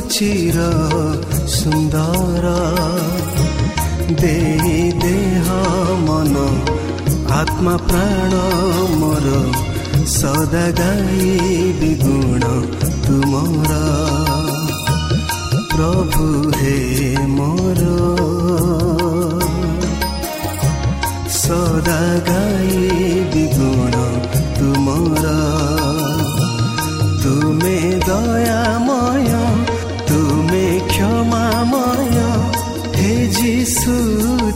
चिर सुन्दरा। दे देह मन आत्मा प्राण मोर सदा गाई विगुण तुमरा। प्रभु हे मोर। सदा गाई विगुण तुमरा। तुमे दया କ୍ଷମାମୟ ହେ ଯିଶୁ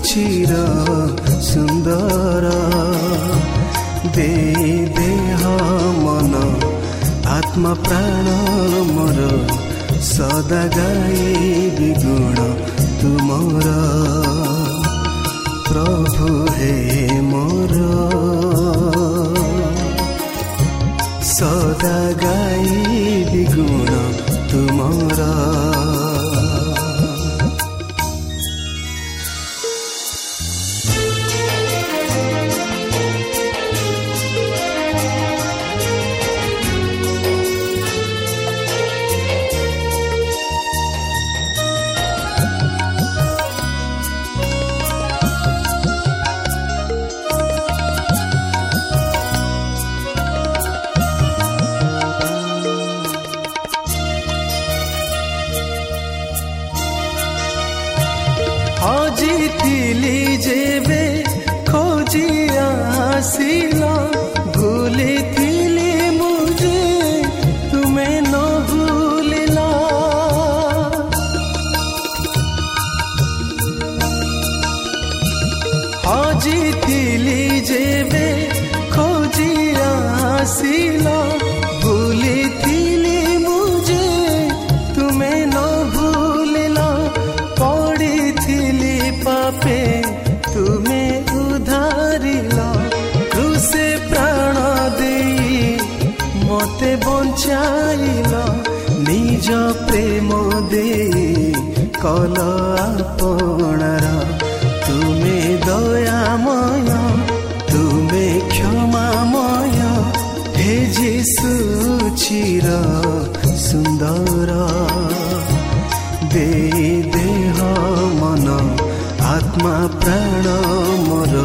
ଚିର ସୁନ୍ଦର ଦେ ଦେହ ମନ ଆତ୍ମା ପ୍ରାଣ ମୋର ସଦା ଗାଇ ଗୁଣ ତୁମର ପ୍ରଭୁ ହେ ମୋର ସଦା ଗାଇ ହଜିଥିଲି ଯେବେ ଖୋଜି ଆସିଲ ଭୁଲିଥିଲି ମୁଁ ଯେ ତୁମେ ନ ଭୁଲିଲ ପଡ଼ିଥିଲି ପାପେ ତୁମେ ଉଧାରିଲ କୃଷେ ପ୍ରାଣ ଦେଇ ମତେ ବଞ୍ଚାଇଲ ନିଜ ପ୍ରେମ ଦେଇ କଲ ଆପଣାର ତୁମେ ଚିର ସୁନ୍ଦର ଦେ ଦେହ ମନ ଆତ୍ମା ପ୍ରାଣ ମୋର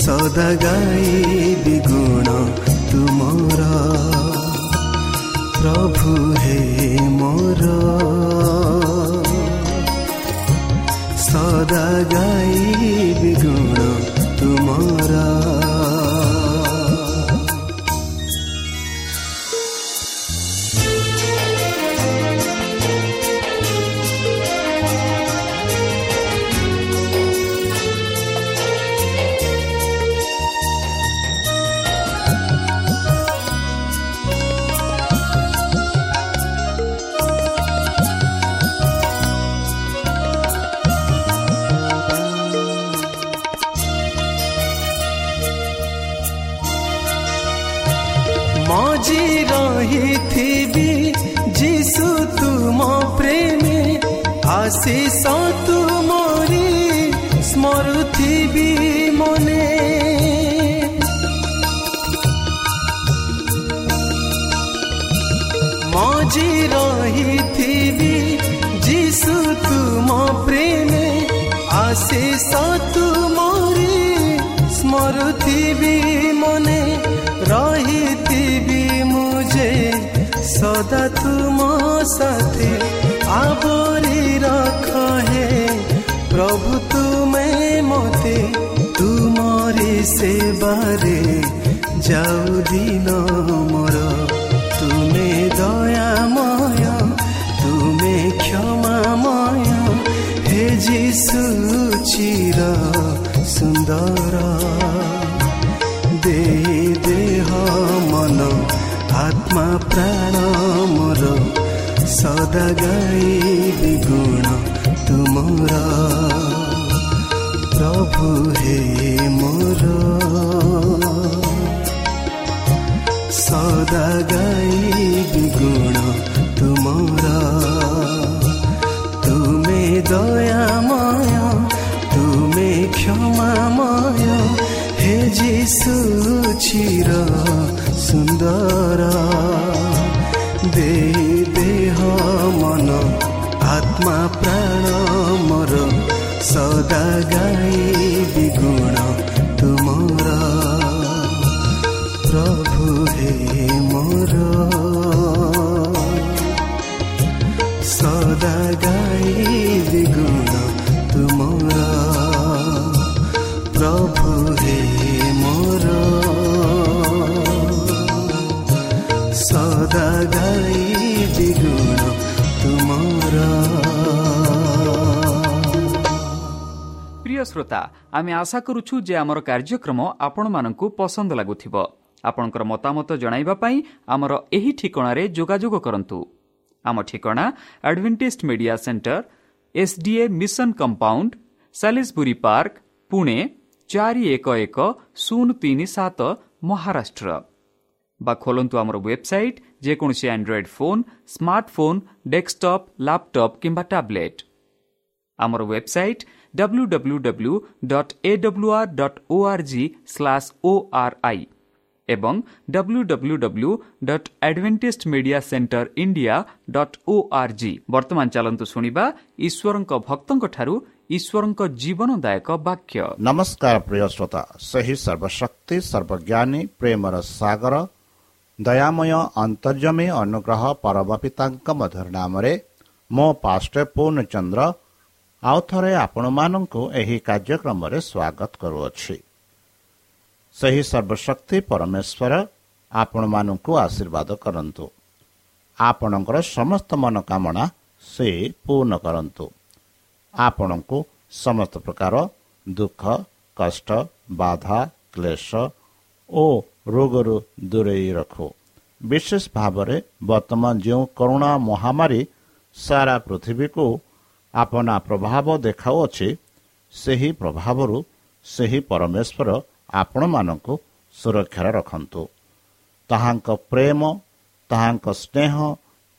ସଦା ଗାଇ ବିଗୁଣ ତୁମର ପ୍ରଭୁ ହେ ମୋର ସଦା ଗାଇ ବିଗୁଣ ତୁମର ଆଶିଷ ତୁମରି ସ୍ମରୁଥିବି ମନେ ରହିଥିବି ମୁଁ ଯେ ସଦା ତୁମ ସାଥେ। ଆବରି ରଖ ହେ ପ୍ରଭୁ ତୁମେ ମତେ ତୁମରି ସେବାରେ ଯାଉ ଦିନ ସୁନ୍ଦର ଦେହ ଦେହ ମନ ଆତ୍ମା ପ୍ରାଣ ମୋର। ସଦା ଗାଇ ଗୁଣ ତୁମର ପ୍ରଭୁ ହେ ମୋର। ସଦା ଗାଇ ଗୁଣ ତୁମର ତୁମେ ଦୟା କ্ষমাময় হে যীশু চির সুন্দর দে দেহ মন আত্মা প্রাণ মর সদা গাই বিগুণ তোমার প্রভু হে মর সদা গাই বিগুণ ସଦା ଗାଇ ଜିଗୁଣ ତୁମର প্রিয় শ্রোতা আমি আশা করুছু যে আমার কার্যক্রম আপনার পসন্দ লাগুথিব আপনার মতামত পাই আমার এই ঠিকার যোগাযোগ করতু আমার advantage media center SDA mission compound সাি park Pune চারি এক এক শূন্য তিন সাত মহারাষ্ট্র বা খোলতু আমার ওয়েবসাইট ଯେକୌଣସି android phone smartphone desktop laptop କିମ୍ବା ଟ୍ୟାବ୍ଲେଟ୍ ଆମର website W W W dot A W R dot O R G slash O R I ଏବଂ W W W dot adventist media center India dot O R G ବର୍ତ୍ତମାନ ଚାଲନ୍ତୁ ଶୁଣିବା ଈଶ୍ୱରଙ୍କ ଭକ୍ତଙ୍କଠାରୁ ଈଶ୍ୱରଙ୍କ ଜୀବନଦାୟକ ବାକ୍ୟ। ନମସ୍କାର ପ୍ରିୟ ଶ୍ରୋତା ସେହି ସର୍ବଶକ୍ତି ସର୍ବଜ୍ଞାନୀ ପ୍ରେମର ସାଗର ଦୟାମୟ ଅନ୍ତର୍ଜମୀ ଅନୁଗ୍ରହ ପରମ ପିତାଙ୍କ ମଧୁର ନାମରେ ମୋ ପାଷ୍ଟ ପୂର୍ଣ୍ଣଚନ୍ଦ୍ର ଆଉ ଥରେ ଆପଣମାନଙ୍କୁ ଏହି କାର୍ଯ୍ୟକ୍ରମରେ ସ୍ୱାଗତ କରୁଅଛି। ସେହି ସର୍ବଶକ୍ତି ପରମେଶ୍ୱର ଆପଣମାନଙ୍କୁ ଆଶୀର୍ବାଦ କରନ୍ତୁ। ଆପଣଙ୍କର ସମସ୍ତ ମନୋକାମନା ସେ ପୂର୍ଣ୍ଣ କରନ୍ତୁ। ଆପଣଙ୍କୁ ସମସ୍ତ ପ୍ରକାର ଦୁଃଖ କଷ୍ଟ ବାଧା କ୍ଲେଶ ଓ ରୋଗରୁ ଦୂରେଇ ରଖୁ। ବିଶେଷ ଭାବରେ ବର୍ତ୍ତମାନ ଯେଉଁ କରୁଣା ମହାମାରୀ ସାରା ପୃଥିବୀକୁ ଆପଣା ପ୍ରଭାବ ଦେଖାଉଅଛି ସେହି ପ୍ରଭାବରୁ ସେହି ପରମେଶ୍ୱର ଆପଣମାନଙ୍କୁ ସୁରକ୍ଷାରେ ରଖନ୍ତୁ। ତାହାଙ୍କ ପ୍ରେମ ତାହାଙ୍କ ସ୍ନେହ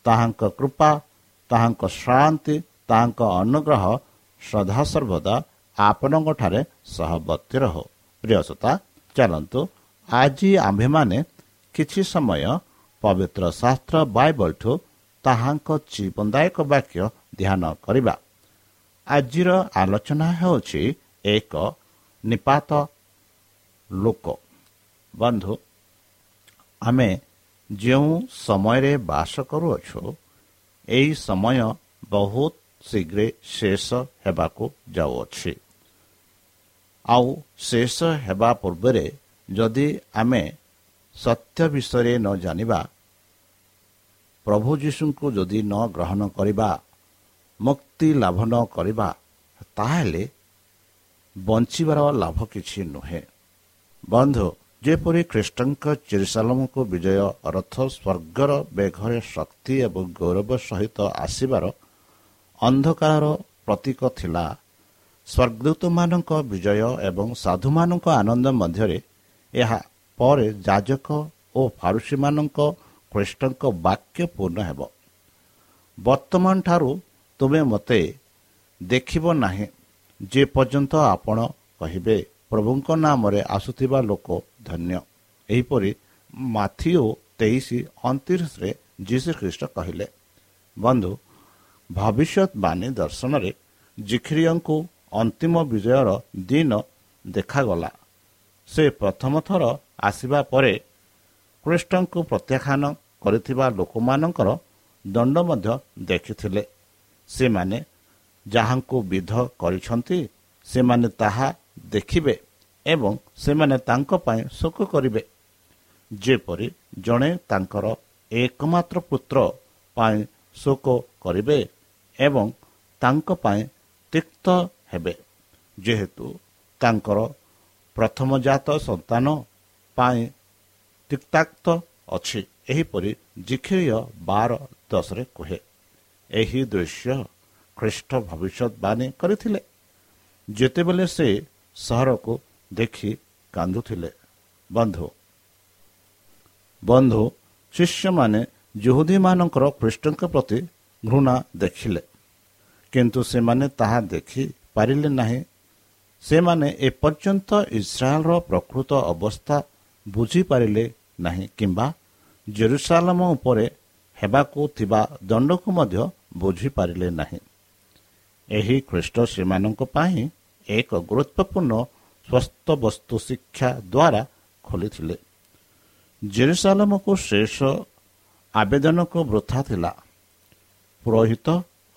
ତାହାଙ୍କ କୃପା ତାହାଙ୍କ ଶାନ୍ତି ତାହାଙ୍କ ଅନୁଗ୍ରହ ସଦାସର୍ବଦା ଆପଣଙ୍କଠାରେ ସହବର୍ତ୍ତୀ ରହୁ। ପ୍ରିୟସତା ଚାଲନ୍ତୁ ଆଜି ଆମ୍ଭେମାନେ କିଛି ସମୟ ପବିତ୍ର ଶାସ୍ତ୍ର ବାଇବଲଠୁ ତାହାଙ୍କ ଜୀବନଦାୟକ ବାକ୍ୟ ଧ୍ୟାନ କରିବା। ଆଜିର ଆଲୋଚନା ହେଉଛି ଏକ ନିପାତ ଲୋକ। ବନ୍ଧୁ ଆମେ ଯେଉଁ ସମୟରେ ବାସ କରୁଅଛୁ ଏହି ସମୟ ବହୁତ ଶୀଘ୍ର ଶେଷ ହେବାକୁ ଯାଉଅଛି। ଆଉ ଶେଷ ହେବା ପୂର୍ବରେ ଯଦି ଆମେ ସତ୍ୟ ବିଷୟରେ ନ ଜାଣିବା ପ୍ରଭୁ ଯୀଶୁଙ୍କୁ ଯଦି ନ ଗ୍ରହଣ କରିବା ମୁକ୍ତି ଲାଭ ନ କରିବା ତାହେଲେ ବଞ୍ଚିବାର ଲାଭ କିଛି ନୁହେଁ। ବନ୍ଧୁ ଯେପରି ଖ୍ରୀଷ୍ଟଙ୍କ ଚିରିସାଲମକୁ ବିଜୟ ରଥ ସ୍ୱର୍ଗର ବେଘରେ ଶକ୍ତି ଏବଂ ଗୌରବ ସହିତ ଆସିବାର ଅନ୍ଧକାରର ପ୍ରତୀକ ଥିଲା ସ୍ୱର୍ଗଦୂତମାନଙ୍କ ବିଜୟ ଏବଂ ସାଧୁମାନଙ୍କ ଆନନ୍ଦ ମଧ୍ୟରେ ଏହା ପରେ ଯାଜକ ଓ ଫାରୁସୀମାନଙ୍କ ଖ୍ରୀଷ୍ଟଙ୍କ ବାକ୍ୟ ପୂର୍ଣ୍ଣ ହେବ। ବର୍ତ୍ତମାନ ଠାରୁ ତୁମେ ମୋତେ ଦେଖିବ ନାହିଁ ଯେ ପର୍ଯ୍ୟନ୍ତ ଆପଣ କହିବେ ପ୍ରଭୁଙ୍କ ନାମରେ ଆସୁଥିବା ଲୋକ ଧନ୍ୟ ଏହିପରି ମାଥିଓ ତେଇଶ ଅଣତିରିଶରେ ଯୀଶୁ ଖ୍ରୀଷ୍ଟ କହିଲେ ବନ୍ଧୁ ଭବିଷ୍ୟତବାଣୀ ଦର୍ଶନରେ ଜିଖିରିୟଙ୍କୁ ଅନ୍ତିମ ବିଜୟର ଦିନ ଦେଖାଗଲା। ସେ ପ୍ରଥମ ଥର ଆସିବା ପରେ ଖ୍ରୀଷ୍ଟଙ୍କୁ ପ୍ରତ୍ୟାଖ୍ୟାନ କରିଥିବା ଲୋକମାନଙ୍କର ଦଣ୍ଡ ମଧ୍ୟ ଦେଖିଥିଲେ। ସେମାନେ ଯାହାଙ୍କୁ ବିଧ କରିଛନ୍ତି ସେମାନେ ତାହା ଦେଖିବେ ଏବଂ ସେମାନେ ତାଙ୍କ ପାଇଁ ଶୋକ କରିବେ। ଯେପରି ଜଣେ ତାଙ୍କର ଏକମାତ୍ର ପୁତ୍ର ପାଇଁ ଶୋକ କରିବେ ଏବଂ ତାଙ୍କ ପାଇଁ ତିକ୍ତ ହେବେ ଯେହେତୁ ତାଙ୍କର ପ୍ରଥମଜାତ ସନ୍ତାନ ପାଇଁ ତିକ୍ତାକ୍ତ ଅଛି। ଏହିପରି ଜିଖିରିୟ ବାର ଦଶରେ କୁହେ ଏହି ଦୃଶ୍ୟ ଖ୍ରୀଷ୍ଟ ଭବିଷ୍ୟତବାଣୀ କରିଥିଲେ। ଯେତେବେଳେ ସେ ସହରକୁ ଦେଖି କାନ୍ଦୁଥିଲେ। ବନ୍ଧୁ ବନ୍ଧୁ ଶିଷ୍ୟମାନେ ଜୁହୁଦୀମାନଙ୍କର ଖ୍ରୀଷ୍ଟଙ୍କ ପ୍ରତି ଘୃଣା ଦେଖିଲେ କିନ୍ତୁ ସେମାନେ ତାହା ଦେଖିପାରିଲେ ନାହିଁ ସେମାନେ ଏପର୍ଯ୍ୟନ୍ତ ଇସ୍ରାଏଲର ପ୍ରକୃତ ଅବସ୍ଥା ବୁଝିପାରିଲେ ନାହିଁ କିମ୍ବା ଜେରୁସାଲାମ ଉପରେ ହେବାକୁ ଥିବା ଦଣ୍ଡକୁ ମଧ୍ୟ ବୁଝିପାରିଲେ ନାହିଁ। ଏହି ଖ୍ରୀଷ୍ଟ ସେମାନଙ୍କ ପାଇଁ ଏକ ଗୁରୁତ୍ୱପୂର୍ଣ୍ଣ ସ୍ୱସ୍ଥ ବସ୍ତୁ ଶିକ୍ଷା ଦ୍ୱାରା ଖୋଲିଥିଲେ। ଜେରୁସାଲାମକୁ ଶେଷ ଆବେଦନକୁ ବୃଥା ଥିଲା। ପୁରୋହିତ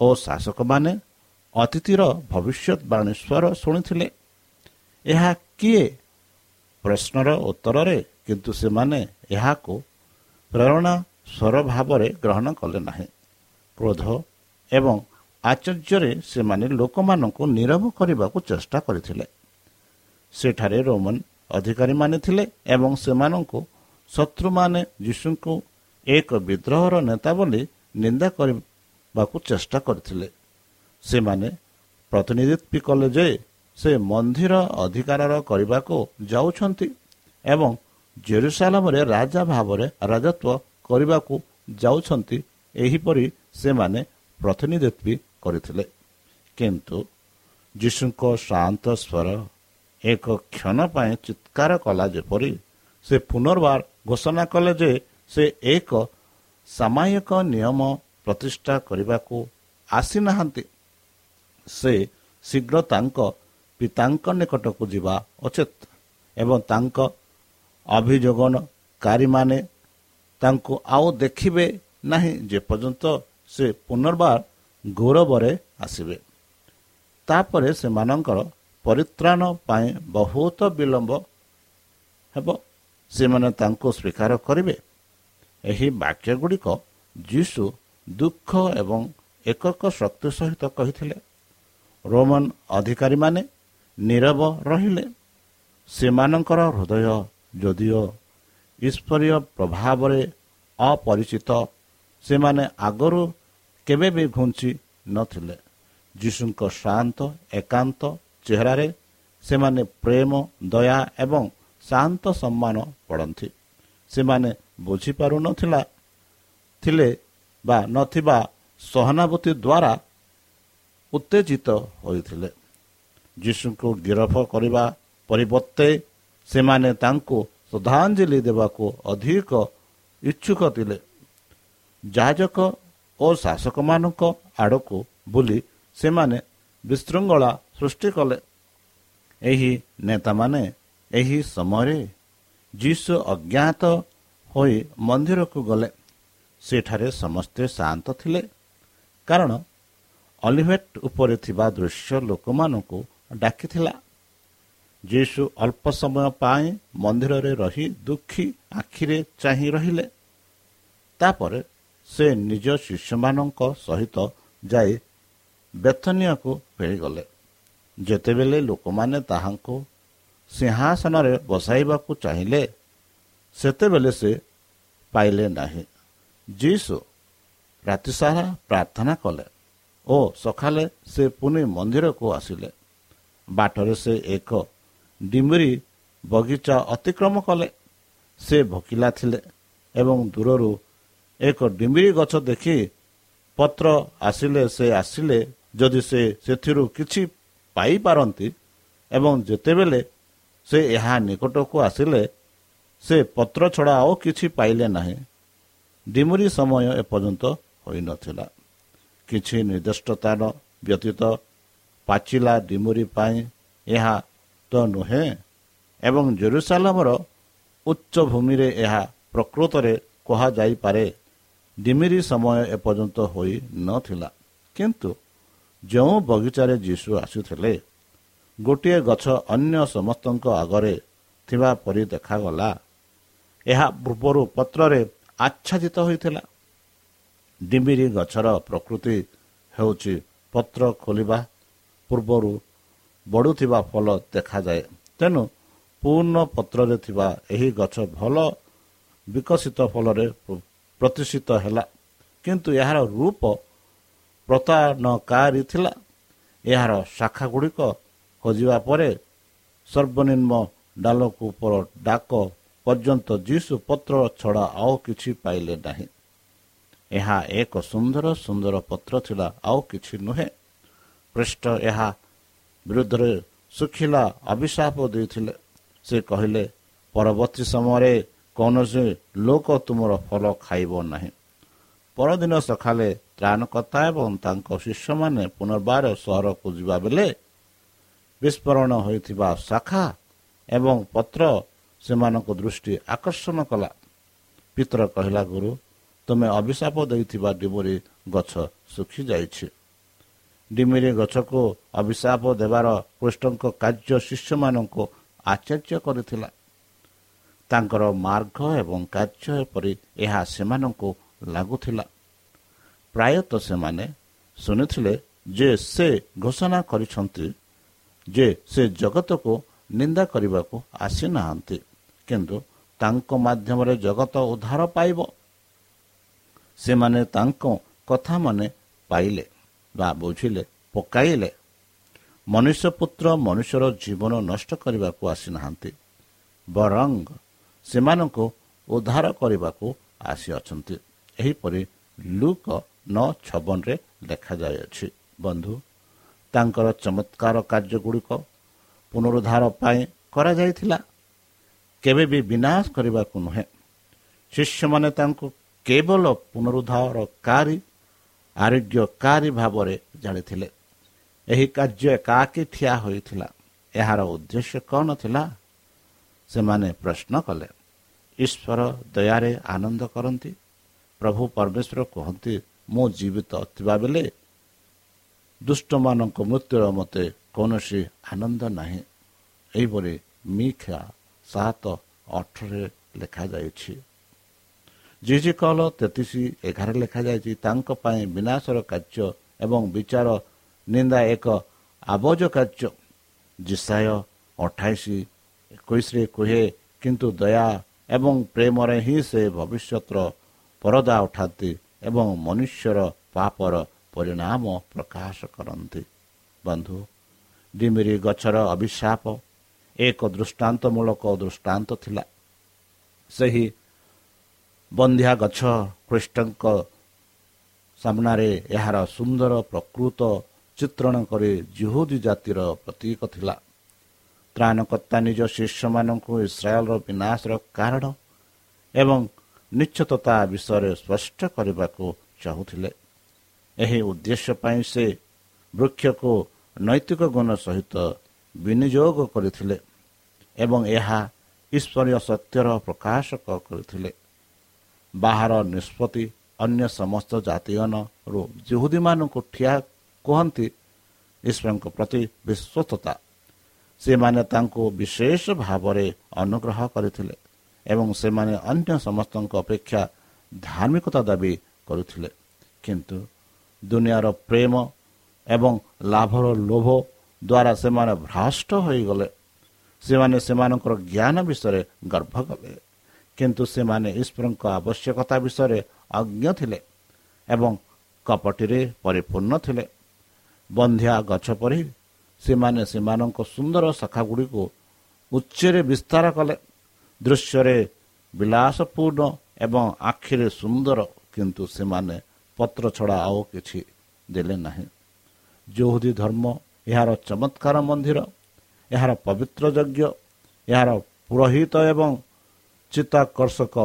ଓ ଶାସକମାନେ ଅତିଥିର ଭବିଷ୍ୟତବାଣୀ ସ୍ୱର ଶୁଣିଥିଲେ। ଏହା କିଏ? ପ୍ରଶ୍ନର ଉତ୍ତରରେ କିନ୍ତୁ ସେମାନେ ଏହାକୁ ପ୍ରେରଣା ସ୍ୱର ଭାବରେ ଗ୍ରହଣ କଲେ ନାହିଁ। କ୍ରୋଧ ଏବଂ ଆଚର୍ଯ୍ୟରେ ସେମାନେ ଲୋକମାନଙ୍କୁ ନିରବ କରିବାକୁ ଚେଷ୍ଟା କରିଥିଲେ। ସେଠାରେ ରୋମନ ଅଧିକାରୀମାନେ ଥିଲେ ଏବଂ ସେମାନଙ୍କୁ ଶତ୍ରୁମାନେ ଯୀଶୁଙ୍କୁ ଏକ ବିଦ୍ରୋହର ନେତା ବୋଲି ନିନ୍ଦା କରିବାକୁ ଚେଷ୍ଟା କରିଥିଲେ। ସେମାନେ ପ୍ରତିନିଧିତ୍ୱ କଲେ ଯେ ସେ ମନ୍ଦିର ଅଧିକାରର କରିବାକୁ ଯାଉଛନ୍ତି ଏବଂ ଜେରୁସାଲାମରେ ରାଜା ଭାବରେ ରାଜତ୍ୱ କରିବାକୁ ଯାଉଛନ୍ତି ଏହିପରି ସେମାନେ ପ୍ରତିନିଧିତ୍ୱ କରିଥିଲେ। କିନ୍ତୁ ଯୀଶୁଙ୍କ ଶାନ୍ତ ସ୍ୱର ଏକ କ୍ଷଣ ପାଇଁ ଚିତ୍କାର କଲା ଯେପରି ସେ ପୁନର୍ବାର ଘୋଷଣା କଲେ ଯେ ସେ ଏକ ସାମାୟିକ ନିୟମ ପ୍ରତିଷ୍ଠା କରିବାକୁ ଆସିନାହାନ୍ତି। ସେ ଶୀଘ୍ର ତାଙ୍କ ପିତାଙ୍କ ନିକଟକୁ ଯିବା ଉଚିତ ଏବଂ ତାଙ୍କ ଅଭିଯୋଗନକାରୀମାନେ ତାଙ୍କୁ ଆଉ ଦେଖିବେ ନାହିଁ ଯେପର୍ଯ୍ୟନ୍ତ ସେ ପୁନର୍ବାର ଗୌରବରେ ଆସିବେ। ତାପରେ ସେମାନଙ୍କର ପରିତ୍ରାଣ ପାଇଁ ବହୁତ ବିଳମ୍ବ ହେବ। ସେମାନେ ତାଙ୍କୁ ସ୍ୱୀକାର କରିବେ। ଏହି ବାକ୍ୟ ଗୁଡ଼ିକ ଯୀଶୁ ଦୁଃଖ ଏବଂ ଏକକ ଶକ୍ତି ସହିତ କହିଥିଲେ। ରୋମାନ ଅଧିକାରୀମାନେ ନିରବ ରହିଲେ। ସେମାନଙ୍କର ହୃଦୟ ଯଦିଓ ଈଶ୍ୱରୀୟ ପ୍ରଭାବରେ ଅପରିଚିତ ସେମାନେ ଆଗରୁ କେବେ ବି ଘୁଞ୍ଚି ନଥିଲେ। ଯୀଶୁଙ୍କ ଶାନ୍ତ ଏକାନ୍ତ ଚେହେରାରେ ସେମାନେ ପ୍ରେମ ଦୟା ଏବଂ ଶାନ୍ତ ସମ୍ମାନ ପଡ଼ନ୍ତି। ସେମାନେ ବୁଝିପାରୁନଥିଲା ଥିଲେ ବା ନଥିବା ସହାନୁଭୂତି ଦ୍ୱାରା ଉତ୍ତେଜିତ ହୋଇଥିଲେ। ଯୀଶୁଙ୍କୁ ଗିରଫ କରିବା ପରିବର୍ତ୍ତେ ସେମାନେ ତାଙ୍କୁ ଶ୍ରଦ୍ଧାଞ୍ଜଳି ଦେବାକୁ ଅଧିକ ଇଚ୍ଛୁକ ଥିଲେ। ଯାଜକ ଓ ଶାସକମାନଙ୍କ ଆଡ଼କୁ ବୁଲି ସେମାନେ ବିଶୃଙ୍ଖଳା ସୃଷ୍ଟି କଲେ। ଏହି ନେତାମାନେ ଏହି ସମୟରେ ଯୀଶୁ ଅଜ୍ଞାତ ହୋଇ ମନ୍ଦିରକୁ ଗଲେ। ସେଠାରେ ସମସ୍ତେ ଶାନ୍ତ ଥିଲେ। କାରଣ ଅଲିଭେଟ୍ ଉପରେ ଥିବା ଦୃଶ୍ୟ ଲୋକମାନଙ୍କୁ ଡାକିଥିଲା। ଯୀଶୁ ଅଳ୍ପ ସମୟ ପାଇଁ ମନ୍ଦିରରେ ରହି ଦୁଃଖୀ ଆଖିରେ ଚାହିଁ ରହିଲେ। ତାପରେ ସେ ନିଜ ଶିଷ୍ୟମାନଙ୍କ ସହିତ ଯାଇ ବେଥନିଆକୁ ଫେରିଗଲେ। ଯେତେବେଳେ ଲୋକମାନେ ତାହାଙ୍କୁ ସିଂହାସନରେ ବସାଇବାକୁ ଚାହିଁଲେ ସେତେବେଳେ ସେ ପାଇଲେ ନାହିଁ। ଯୀଶୁ ରାତିସାରା ପ୍ରାର୍ଥନା କଲେ। ଓ ସକାଳେ ସେ ପୁଣି ମନ୍ଦିରକୁ ଆସିଲେ। ବାଟରେ ସେ ଏକ ଡିମ୍ବରି ବଗିଚା ଅତିକ୍ରମ କଲେ। ସେ ଭୋକିଲା ଥିଲେ ଏବଂ ଦୂରରୁ ଏକ ଡିମ୍ବିରି ଗଛ ଦେଖି ପତ୍ର ଆସିଲେ ସେ ଆସିଲେ ଯଦି ସେ ସେଥିରୁ କିଛି ପାଇପାରନ୍ତି ଏବଂ ଯେତେବେଳେ ସେ ଏହା ନିକଟକୁ ଆସିଲେ ସେ ପତ୍ର ଛଡ଼ା ଆଉ କିଛି ପାଇଲେ ନାହିଁ। ଡିମୁରି ସମୟ ଏପର୍ଯ୍ୟନ୍ତ ହୋଇନଥିଲା। କିଛି ନିର୍ଦ୍ଦିଷ୍ଟ ସ୍ଥାନ ବ୍ୟତୀତ ପାଚିଲା ଡିମୁରି ପାଇଁ ଏହା ତ ନୁହେଁ ଏବଂ ଜେରୁସାଲାମର ଉଚ୍ଚ ଭୂମିରେ ଏହା ପ୍ରକୃତରେ କୁହାଯାଇପାରେ। ଡିମିରି ସମୟ ଏପର୍ଯ୍ୟନ୍ତ ହୋଇନଥିଲା କିନ୍ତୁ ଯେଉଁ ବଗିଚାରେ ଯୀଶୁ ଆସୁଥିଲେ ଗୋଟିଏ ଗଛ ଅନ୍ୟ ସମସ୍ତଙ୍କ ଆଗରେ ଥିବା ପରି ଦେଖାଗଲା। ଏହା ପୂର୍ବରୁ ପତ୍ରରେ ଆଚ୍ଛାଦିତ ହୋଇଥିଲା। ଡିମିରି ଗଛର ପ୍ରକୃତି ହେଉଛି ପତ୍ର ଖୋଲିବା ପୂର୍ବରୁ ବଢ଼ୁଥିବା ଫଳ ଦେଖାଯାଏ। ତେଣୁ ପୂର୍ଣ୍ଣ ପତ୍ରରେ ଥିବା ଏହି ଗଛ ଭଲ ବିକଶିତ ଫଳରେ ପ୍ରତିଷ୍ଠିତ ହେଲା। କିନ୍ତୁ ଏହାର ରୂପ ପ୍ରତାନକାରୀ ଥିଲା। ଏହାର ଶାଖା ଗୁଡ଼ିକ ହଜିବା ପରେ ସର୍ବନିମ୍ନ ଡାଲକୁ ଉପର ଡାକ ପର୍ଯ୍ୟନ୍ତ ଯୀଶୁ ପତ୍ର ଛଡ଼ା ଆଉ କିଛି ପାଇଲେ ନାହିଁ। ଏହା ଏକ ସୁନ୍ଦର ସୁନ୍ଦର ପତ୍ର ଥିଲା ଆଉ କିଛି ନୁହେଁ। ପୃଷ୍ଠ ଏହା ବିରୁଦ୍ଧରେ ଶୁଖିଲା ଅଭିଶାପ ଦେଇଥିଲେ। ସେ କହିଲେ ପରବର୍ତ୍ତୀ ସମୟରେ କୌଣସି ଲୋକ ତୁମର ଫଳ ଖାଇବ ନାହିଁ। ପରଦିନ ସକାଳେ ତ୍ରାଣକର୍ତ୍ତା ଏବଂ ତାଙ୍କ ଶିଷ୍ୟମାନେ ପୁନର୍ବାର ସହରକୁ ଯିବା ବେଳେ ବିସ୍ଫୋରଣ ହୋଇଥିବା ଶାଖା ଏବଂ ପତ୍ର ସେମାନଙ୍କ ଦୃଷ୍ଟି ଆକର୍ଷଣ କଲା। ପିତର କହିଲା ଗୁରୁ ତୁମେ ଅଭିଶାପ ଦେଇଥିବା ଡିମୁରି ଗଛ ଶୁଖିଯାଇଛି ଡିମିରି ଗଛକୁ ଅଭିଶାପ ଦେବାର କୃଷ୍ଣଙ୍କ କାର୍ଯ୍ୟ ଶିଷ୍ୟମାନଙ୍କୁ ଆଚର୍ଯ୍ୟ କରିଥିଲା। ତାଙ୍କର ମାର୍ଗ ଏବଂ କାର୍ଯ୍ୟ ଏପରି ଏହା ସେମାନଙ୍କୁ ଲାଗୁଥିଲା। ପ୍ରାୟତଃ ସେମାନେ ଶୁଣିଥିଲେ ଯେ ସେ ଘୋଷଣା କରିଛନ୍ତି ଯେ ସେ ଜଗତକୁ ନିନ୍ଦା କରିବାକୁ ଆସିନାହାନ୍ତି କିନ୍ତୁ ତାଙ୍କ ମାଧ୍ୟମରେ ଜଗତ ଉଦ୍ଧାର ପାଇବ। ସେମାନେ ତାଙ୍କ କଥା ମାନେ ପାଇଲେ ବା ବୁଝିଲେ ପକାଇଲେ। ମନୁଷ୍ୟ ପୁତ୍ର ମନୁଷ୍ୟର ଜୀବନ ନଷ୍ଟ କରିବାକୁ ଆସିନାହାନ୍ତି ବରଂ ସେମାନଙ୍କୁ ଉଦ୍ଧାର କରିବାକୁ ଆସିଅଛନ୍ତି। ଏହିପରି ଲୁକ ନଅ ଛବନରେ ଲେଖାଯାଇଅଛି। ବନ୍ଧୁ ତାଙ୍କର ଚମତ୍କାର କାର୍ଯ୍ୟଗୁଡ଼ିକ ପୁନରୁଦ୍ଧାର ପାଇଁ କରାଯାଇଥିଲା। କେବେ ବି ବିନାଶ କରିବାକୁ ନୁହେଁ। ଶିଷ୍ୟମାନେ ତାଙ୍କୁ କେବଳ ପୁନରୁଦ୍ଧାରକାରୀ ଆରୋଗ୍ୟକାରୀ ଭାବରେ ଜାଣିଥିଲେ। ଏହି କାର୍ଯ୍ୟ ଏକାକି ଠିଆ ହୋଇଥିଲା। ଏହାର ଉଦ୍ଦେଶ୍ୟ କ'ଣ ଥିଲା? ସେମାନେ ପ୍ରଶ୍ନ କଲେ। ଈଶ୍ୱର ଦୟାରେ ଆନନ୍ଦ କରନ୍ତି। ପ୍ରଭୁ ପରମେଶ୍ୱର କୁହନ୍ତି ମୁଁ ଜୀବିତ ଥିବାବେଳେ ଦୁଷ୍ଟମାନଙ୍କ ମୃତ୍ୟୁର ମୋତେ କୌଣସି ଆନନ୍ଦ ନାହିଁ। ଏହିପରି ମିକ୍ଷା ସାତ ଅଠରରେ ଲେଖାଯାଇଛି। ଜିଜି କଲ ତେତିଶ ଏଗାର ଲେଖାଯାଇଛି ତାଙ୍କ ପାଇଁ ବିନାଶର କାର୍ଯ୍ୟ ଏବଂ ବିଚାର ନିନ୍ଦା ଏକ ଆବଜ କାର୍ଯ୍ୟ। ଜିସାୟ ଅଠାଇଶ ଏକୋଇଶରେ କୁହେ କିନ୍ତୁ ଦୟା ଏବଂ ପ୍ରେମରେ ହିଁ ସେ ଭବିଷ୍ୟତର ପରଦା ଉଠାନ୍ତି ଏବଂ ମନୁଷ୍ୟର ପାପର ପରିଣାମ ପ୍ରକାଶ କରନ୍ତି। ବନ୍ଧୁ ଡିମିରି ଗଛର ଅଭିଶାପ ଏକ ଦୃଷ୍ଟାନ୍ତମୂଳକ ଦୃଷ୍ଟାନ୍ତ ଥିଲା। ସେହି ବନ୍ଧ୍ୟା ଗଛ ଖ୍ରୀଷ୍ଟଙ୍କ ସାମ୍ନାରେ ଏହାର ସୁନ୍ଦର ପ୍ରକୃତ ଚିତ୍ରଣ କରି ଜିହୁଦୀ ଜାତିର ପ୍ରତୀକ ଥିଲା। ତ୍ରାଣକର୍ତ୍ତା ନିଜ ଶିଷ୍ୟମାନଙ୍କୁ ଇସ୍ରାଏଲର ବିନାଶର କାରଣ ଏବଂ ନିଶ୍ଚିତତା ବିଷୟରେ ସ୍ପଷ୍ଟ କରିବାକୁ ଚାହୁଁଥିଲେ। ଏହି ଉଦ୍ଦେଶ୍ୟ ପାଇଁ ସେ ବୃକ୍ଷକୁ ନୈତିକ ଗୁଣ ସହିତ ବିନିଯୋଗ କରିଥିଲେ ଏବଂ ଏହା ଈଶ୍ୱରୀୟ ସତ୍ୟର ପ୍ରକାଶକ କରିଥିଲେ। ବାହାର ନିଷ୍ପତ୍ତି ଅନ୍ୟ ସମସ୍ତ ଜାତିଗଣରୁ ଜୁହୁଦୀମାନଙ୍କୁ ଠିଆ କୁହନ୍ତି ଈଶ୍ୱରଙ୍କ ପ୍ରତି ବିଶ୍ୱସ୍ତତା। ସେମାନେ ତାଙ୍କୁ ବିଶେଷ ଭାବରେ ଅନୁଗ୍ରହ କରିଥିଲେ ଏବଂ ସେମାନେ ଅନ୍ୟ ସମସ୍ତଙ୍କ ଅପେକ୍ଷା ଧାର୍ମିକତା ଦାବି କରୁଥିଲେ। କିନ୍ତୁ ଦୁନିଆର ପ୍ରେମ ଏବଂ ଲାଭର ଲୋଭ ଦ୍ୱାରା ସେମାନେ ଭ୍ରଷ୍ଟ ହୋଇଗଲେ। ସେମାନେ ସେମାନଙ୍କର ଜ୍ଞାନ ବିଷୟରେ ଗର୍ବ କଲେ। କିନ୍ତୁ ସେମାନେ ଈଶ୍ୱରଙ୍କ ଆବଶ୍ୟକତା ବିଷୟରେ ଅଜ୍ଞ ଥିଲେ ଏବଂ କପଟିରେ ପରିପୂର୍ଣ୍ଣ ଥିଲେ। ବନ୍ଧ୍ୟା ଗଛ ପରି ସେମାନେ ସେମାନଙ୍କ ସୁନ୍ଦର ଶାଖାଗୁଡ଼ିକୁ ଉଚ୍ଚରେ ବିସ୍ତାର କଲେ। ଦୃଶ୍ୟରେ ବିଳାସପୂର୍ଣ୍ଣ ଏବଂ ଆଖିରେ ସୁନ୍ଦର କିନ୍ତୁ ସେମାନେ ପତ୍ର ଛଡ଼ା ଆଉ କିଛି ଦେଲେ ନାହିଁ। ଯୌହୁଦୀ ଧର୍ମ ଏହାର ଚମତ୍କାର ମନ୍ଦିର ଏହାର ପବିତ୍ର ଯଜ୍ଞ ଏହାର ପୁରୋହିତ ଏବଂ ଚିତ୍ତାକର୍ଷକ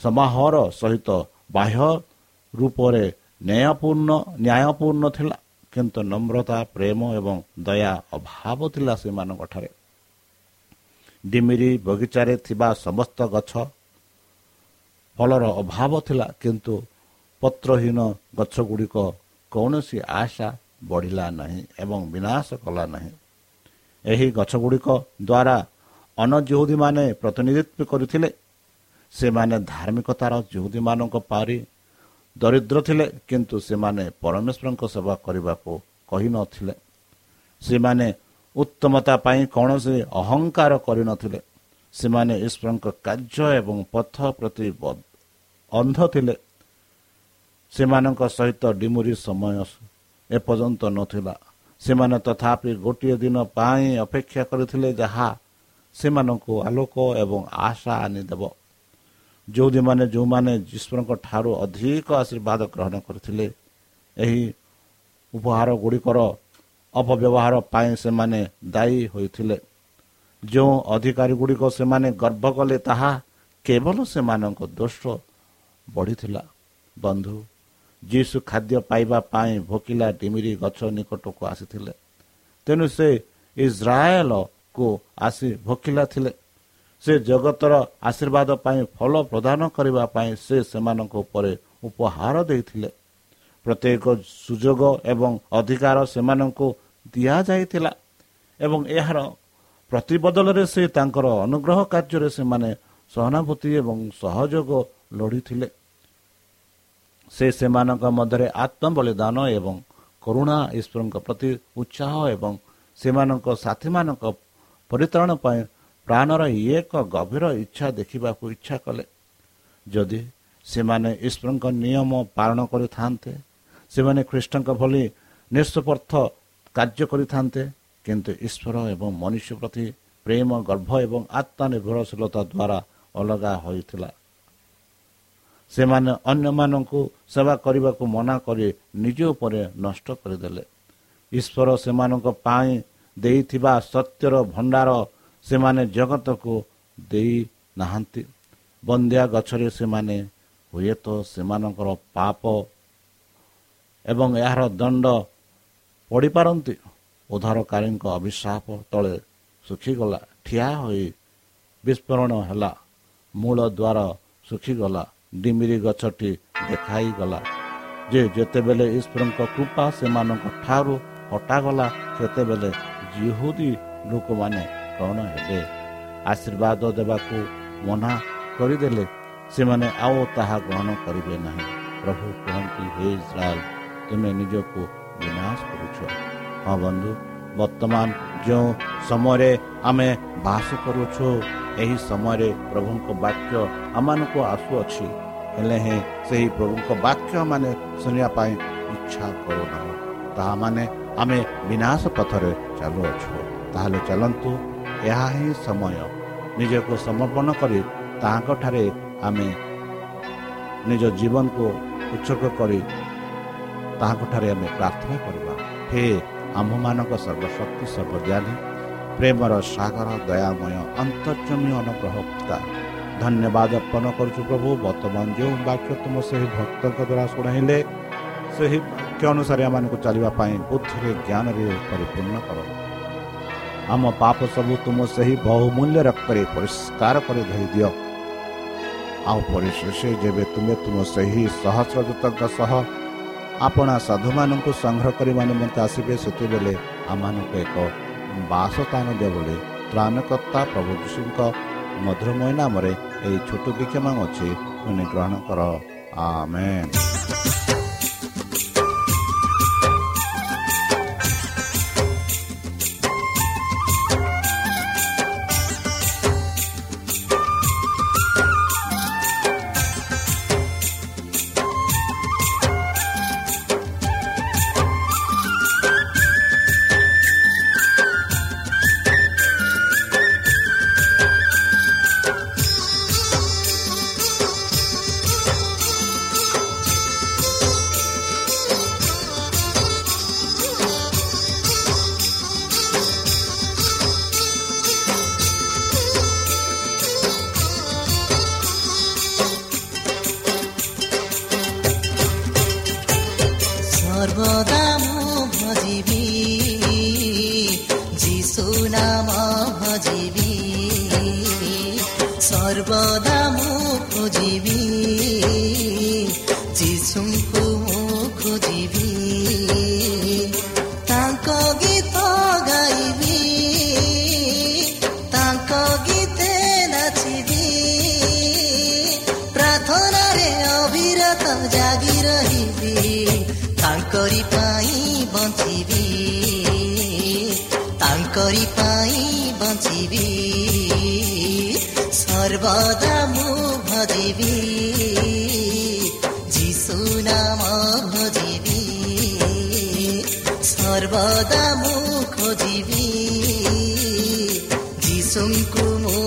ସମାହର ସହିତ ବାହ୍ୟ ରୂପରେ ନ୍ୟାୟପୂର୍ଣ୍ଣ ନ୍ୟାୟପୂର୍ଣ୍ଣ ଥିଲା କିନ୍ତୁ ନମ୍ରତା ପ୍ରେମ ଏବଂ ଦୟା ଅଭାବ ଥିଲା ସେମାନଙ୍କଠାରେ। ଡିମିରି ବଗିଚାରେ ଥିବା ସମସ୍ତ ଗଛ ଫଳର ଅଭାବ ଥିଲା କିନ୍ତୁ ପତ୍ରହୀନ ଗଛ ଗୁଡ଼ିକ କୌଣସି ଆଶା ବଢ଼ିଲା ନାହିଁ ଏବଂ ବିନାଶ କଲା ନାହିଁ। ଏହି ଗଛ ଗୁଡ଼ିକ ଦ୍ୱାରା ଅନଜହୁଦୀମାନେ ପ୍ରତିନିଧିତ୍ୱ କରିଥିଲେ ସେମାନେ ଧାର୍ମିକତାର ଯୁହୁଦୀମାନଙ୍କ ପାରି ଦରିଦ୍ର ଥିଲେ କିନ୍ତୁ ସେମାନେ ପରମେଶ୍ୱରଙ୍କ ସେବା କରିବାକୁ କହିନଥିଲେ ସେମାନେ ଉତ୍ତମତା ପାଇଁ କୌଣସି ଅହଙ୍କାର କରିନଥିଲେ ସେମାନେ ଈଶ୍ୱରଙ୍କ କାର୍ଯ୍ୟ ଏବଂ ପଥ ପ୍ରତି ଅନ୍ଧ ଥିଲେ। ସେମାନଙ୍କ ସହିତ ଡିମୁରି ସମୟ ଏପର୍ଯ୍ୟନ୍ତ ନଥିଲା। ସେମାନେ ତଥାପି ଗୋଟିଏ ଦିନ ପାଇଁ ଅପେକ୍ଷା କରିଥିଲେ ଯାହା ସେମାନଙ୍କୁ ଆଲୋକ ଏବଂ ଆଶା ଆଣିଦେବ। ଯେଉଁମାନେ ଯେଉଁମାନେ ଈଶ୍ୱରଙ୍କ ଠାରୁ ଅଧିକ ଆଶୀର୍ବାଦ ଗ୍ରହଣ କରିଥିଲେ ଏହି ଉପହାର ଗୁଡ଼ିକର ଅପବ୍ୟବହାର ପାଇଁ ସେମାନେ ଦାୟୀ ହୋଇଥିଲେ। ଯେଉଁ ଅଧିକାରୀ ଗୁଡ଼ିକ ସେମାନେ ଗର୍ବ କଲେ ତାହା କେବଳ ସେମାନଙ୍କ ଦୋଷ ବଢ଼ିଥିଲା। ବନ୍ଧୁ ଯୀଶୁ ଖାଦ୍ୟ ପାଇବା ପାଇଁ ଭୋକିଲା ଡିମିରି ଗଛ ନିକଟକୁ ଆସିଥିଲେ। ତେଣୁ ସେ ଇସ୍ରାଏଲକୁ ଆସି ଭୋକିଲା ଥିଲେ। ସେ ଜଗତର ଆଶୀର୍ବାଦ ପାଇଁ ଫଳ ପ୍ରଦାନ କରିବା ପାଇଁ ସେ ସେମାନଙ୍କ ଉପରେ ଉପହାର ଦେଇଥିଲେ। ପ୍ରତ୍ୟେକ ସୁଯୋଗ ଏବଂ ଅଧିକାର ସେମାନଙ୍କୁ ଦିଆଯାଇଥିଲା ଏବଂ ଏହାର ପ୍ରତିବଦଳରେ ସେ ତାଙ୍କର ଅନୁଗ୍ରହ କାର୍ଯ୍ୟରେ ସେମାନେ ସହାନୁଭୂତି ଏବଂ ସହଯୋଗ ଲୋଡ଼ିଥିଲେ। ସେ ସେମାନଙ୍କ ମଧ୍ୟରେ ଆତ୍ମବଳିଦାନ ଏବଂ କରୁଣା ଈଶ୍ୱରଙ୍କ ପ୍ରତି ଉତ୍ସାହ ଏବଂ ସେମାନଙ୍କ ସାଥୀମାନଙ୍କ ପରିତ୍ରାଣ ପାଇଁ ପ୍ରାଣର ଏକ ଗଭୀର ଇଚ୍ଛା ଦେଖିବାକୁ ଇଚ୍ଛା କଲେ। ଯଦି ସେମାନେ ଈଶ୍ୱରଙ୍କ ନିୟମ ପାଳନ କରିଥାନ୍ତେ ସେମାନେ ଖ୍ରୀଷ୍ଟଙ୍କ ଭଳି ନିଃସ୍ୱାର୍ଥ କାର୍ଯ୍ୟ କରିଥାନ୍ତେ କିନ୍ତୁ ଈଶ୍ୱର ଏବଂ ମନୁଷ୍ୟ ପ୍ରତି ପ୍ରେମ ଗର୍ଭ ଏବଂ ଆତ୍ମନିର୍ଭରଶୀଳତା ଦ୍ୱାରା ଅଲଗା ହୋଇଥିଲା। ସେମାନେ ଅନ୍ୟମାନଙ୍କୁ ସେବା କରିବାକୁ ମନା କରି ନିଜ ଉପରେ ନଷ୍ଟ କରିଦେଲେ। ଈଶ୍ୱର ସେମାନଙ୍କ ପାଇଁ ଦେଇଥିବା ସତ୍ୟର ଭଣ୍ଡାର ସେମାନେ ଜଗତକୁ ଦେଇ ନାହାନ୍ତି। ବନ୍ଧ୍ୟା ଗଛରେ ସେମାନେ ହୁଏତ ସେମାନଙ୍କର ପାପ ଏବଂ ଏହାର ଦଣ୍ଡ ପଡ଼ିପାରନ୍ତି। ଉଦ୍ଧାରକାରୀଙ୍କ ଅଭିଶାପ ତଳେ ଶୁଖିଗଲା ଠିଆ ହୋଇ ବିସ୍ଫୋରଣ ହେଲା। ମୂଳ ଦ୍ୱାର ଶୁଖିଗଲା ଡିମିରି ଗଛଟି ଦେଖାଇଗଲା। ଯେ ଯେତେବେଳେ ଈଶ୍ୱରଙ୍କ କୃପା ସେମାନଙ୍କ ଠାରୁ ହଟାଗଲା ସେତେବେଳେ ଜିହୁଦୀ ଲୋକମାନେ କ'ଣ ହେବେ ଆଶୀର୍ବାଦ ଦେବାକୁ ମନା କରିଦେଲେ ସେମାନେ ଆଉ ତାହା ଗ୍ରହଣ କରିବେ ନାହିଁ ପ୍ରଭୁ କୁହନ୍ତି ହେ ଇସ୍ରାଏଲ ତୁମେ ନିଜକୁ ବିନାଶ କରୁଛ ହଁ ବନ୍ଧୁ ବର୍ତ୍ତମାନ ଯେଉଁ ସମୟରେ ଆମେ ବାସ କରୁଛୁ ଏହି ସମୟରେ ପ୍ରଭୁଙ୍କ ବାକ୍ୟ ଆମମାନଙ୍କୁ ଆସୁଅଛି ହେଲେ ହିଁ ସେହି ପ୍ରଭୁଙ୍କ ବାକ୍ୟ ମାନେ ଶୁଣିବା ପାଇଁ ଇଚ୍ଛା କରୁନାହୁଁ ତାହା ମାନେ ଆମେ ବିନାଶ ପଥରେ ଚାଲୁଅଛୁ। ତାହେଲେ ଚାଲନ୍ତୁ ଏହା ହିଁ ସମୟ। ନିଜକୁ ସମର୍ପଣ କରି ତାହାଙ୍କଠାରେ ଆମେ ନିଜ ଜୀବନକୁ ଉତ୍ସର୍ଗ କରି ତାହାଙ୍କଠାରେ ଆମେ ପ୍ରାର୍ଥନା କରିବା। ହେ ଆମ୍ଭମାନଙ୍କ ସର୍ବଶକ୍ତି ସର୍ବଜ୍ଞାନୀ ପ୍ରେମର ସାଗର ଦୟାମୟ ଅନ୍ତର୍ଜମୀ ଅନୁଗ୍ରହ ପିତା ଧନ୍ୟବାଦ ଅର୍ପଣ କରୁଛୁ ପ୍ରଭୁ। ବର୍ତ୍ତମାନ ଯେଉଁ ବାକ୍ୟ ତୁମ ସେହି ଭକ୍ତଙ୍କ ଦ୍ୱାରା ଶୁଣାଇଲେ ସେହି ବାକ୍ୟ ଅନୁସାରେ ଆମମାନଙ୍କୁ ଚାଲିବା ପାଇଁ ବୁଦ୍ଧିରେ ଜ୍ଞାନରେ ପରିପୂର୍ଣ୍ଣ କର। ଆମ ପାପ ସବୁ ତୁମ ସେହି ବହୁମୂଲ୍ୟ ରକ୍ତରେ ପରିଷ୍କାର କରି ଧରିଦିଅ ଆଉ ପରିଶେଷ ଯେବେ ତୁମେ ତୁମ ସେହି ସହସ୍ରଦୂତଙ୍କ ସହ ଆପଣା ସାଧୁମାନଙ୍କୁ ସଂଗ୍ରହ କରିବା ନିମନ୍ତେ ଆସିବେ ସେତେବେଳେ ଆମମାନଙ୍କୁ ଏକ ବାସସ୍ଥାନ ଦିଅ ବୋଲି ତ୍ରାଣକର୍ତ୍ତା ପ୍ରଭୁ ଯୀଶୁଙ୍କ ମଧୁରମୟ ନାମରେ ଏହି ଛୋଟ ବିକ୍ଷମ ଅଛି ଗ୍ରହଣ କର। ଆମେନ୍। ତାଙ୍କରି ପାଇଁ ବଞ୍ଚିବି ସର୍ବଦା ମୁଁ ଭଜିବି ଯୀଶୁ ନାମ ଭଜିବି ସର୍ବଦା ମୁଁ ଖୋଜିବି ଯୀଶୁଙ୍କୁ ମୁଁ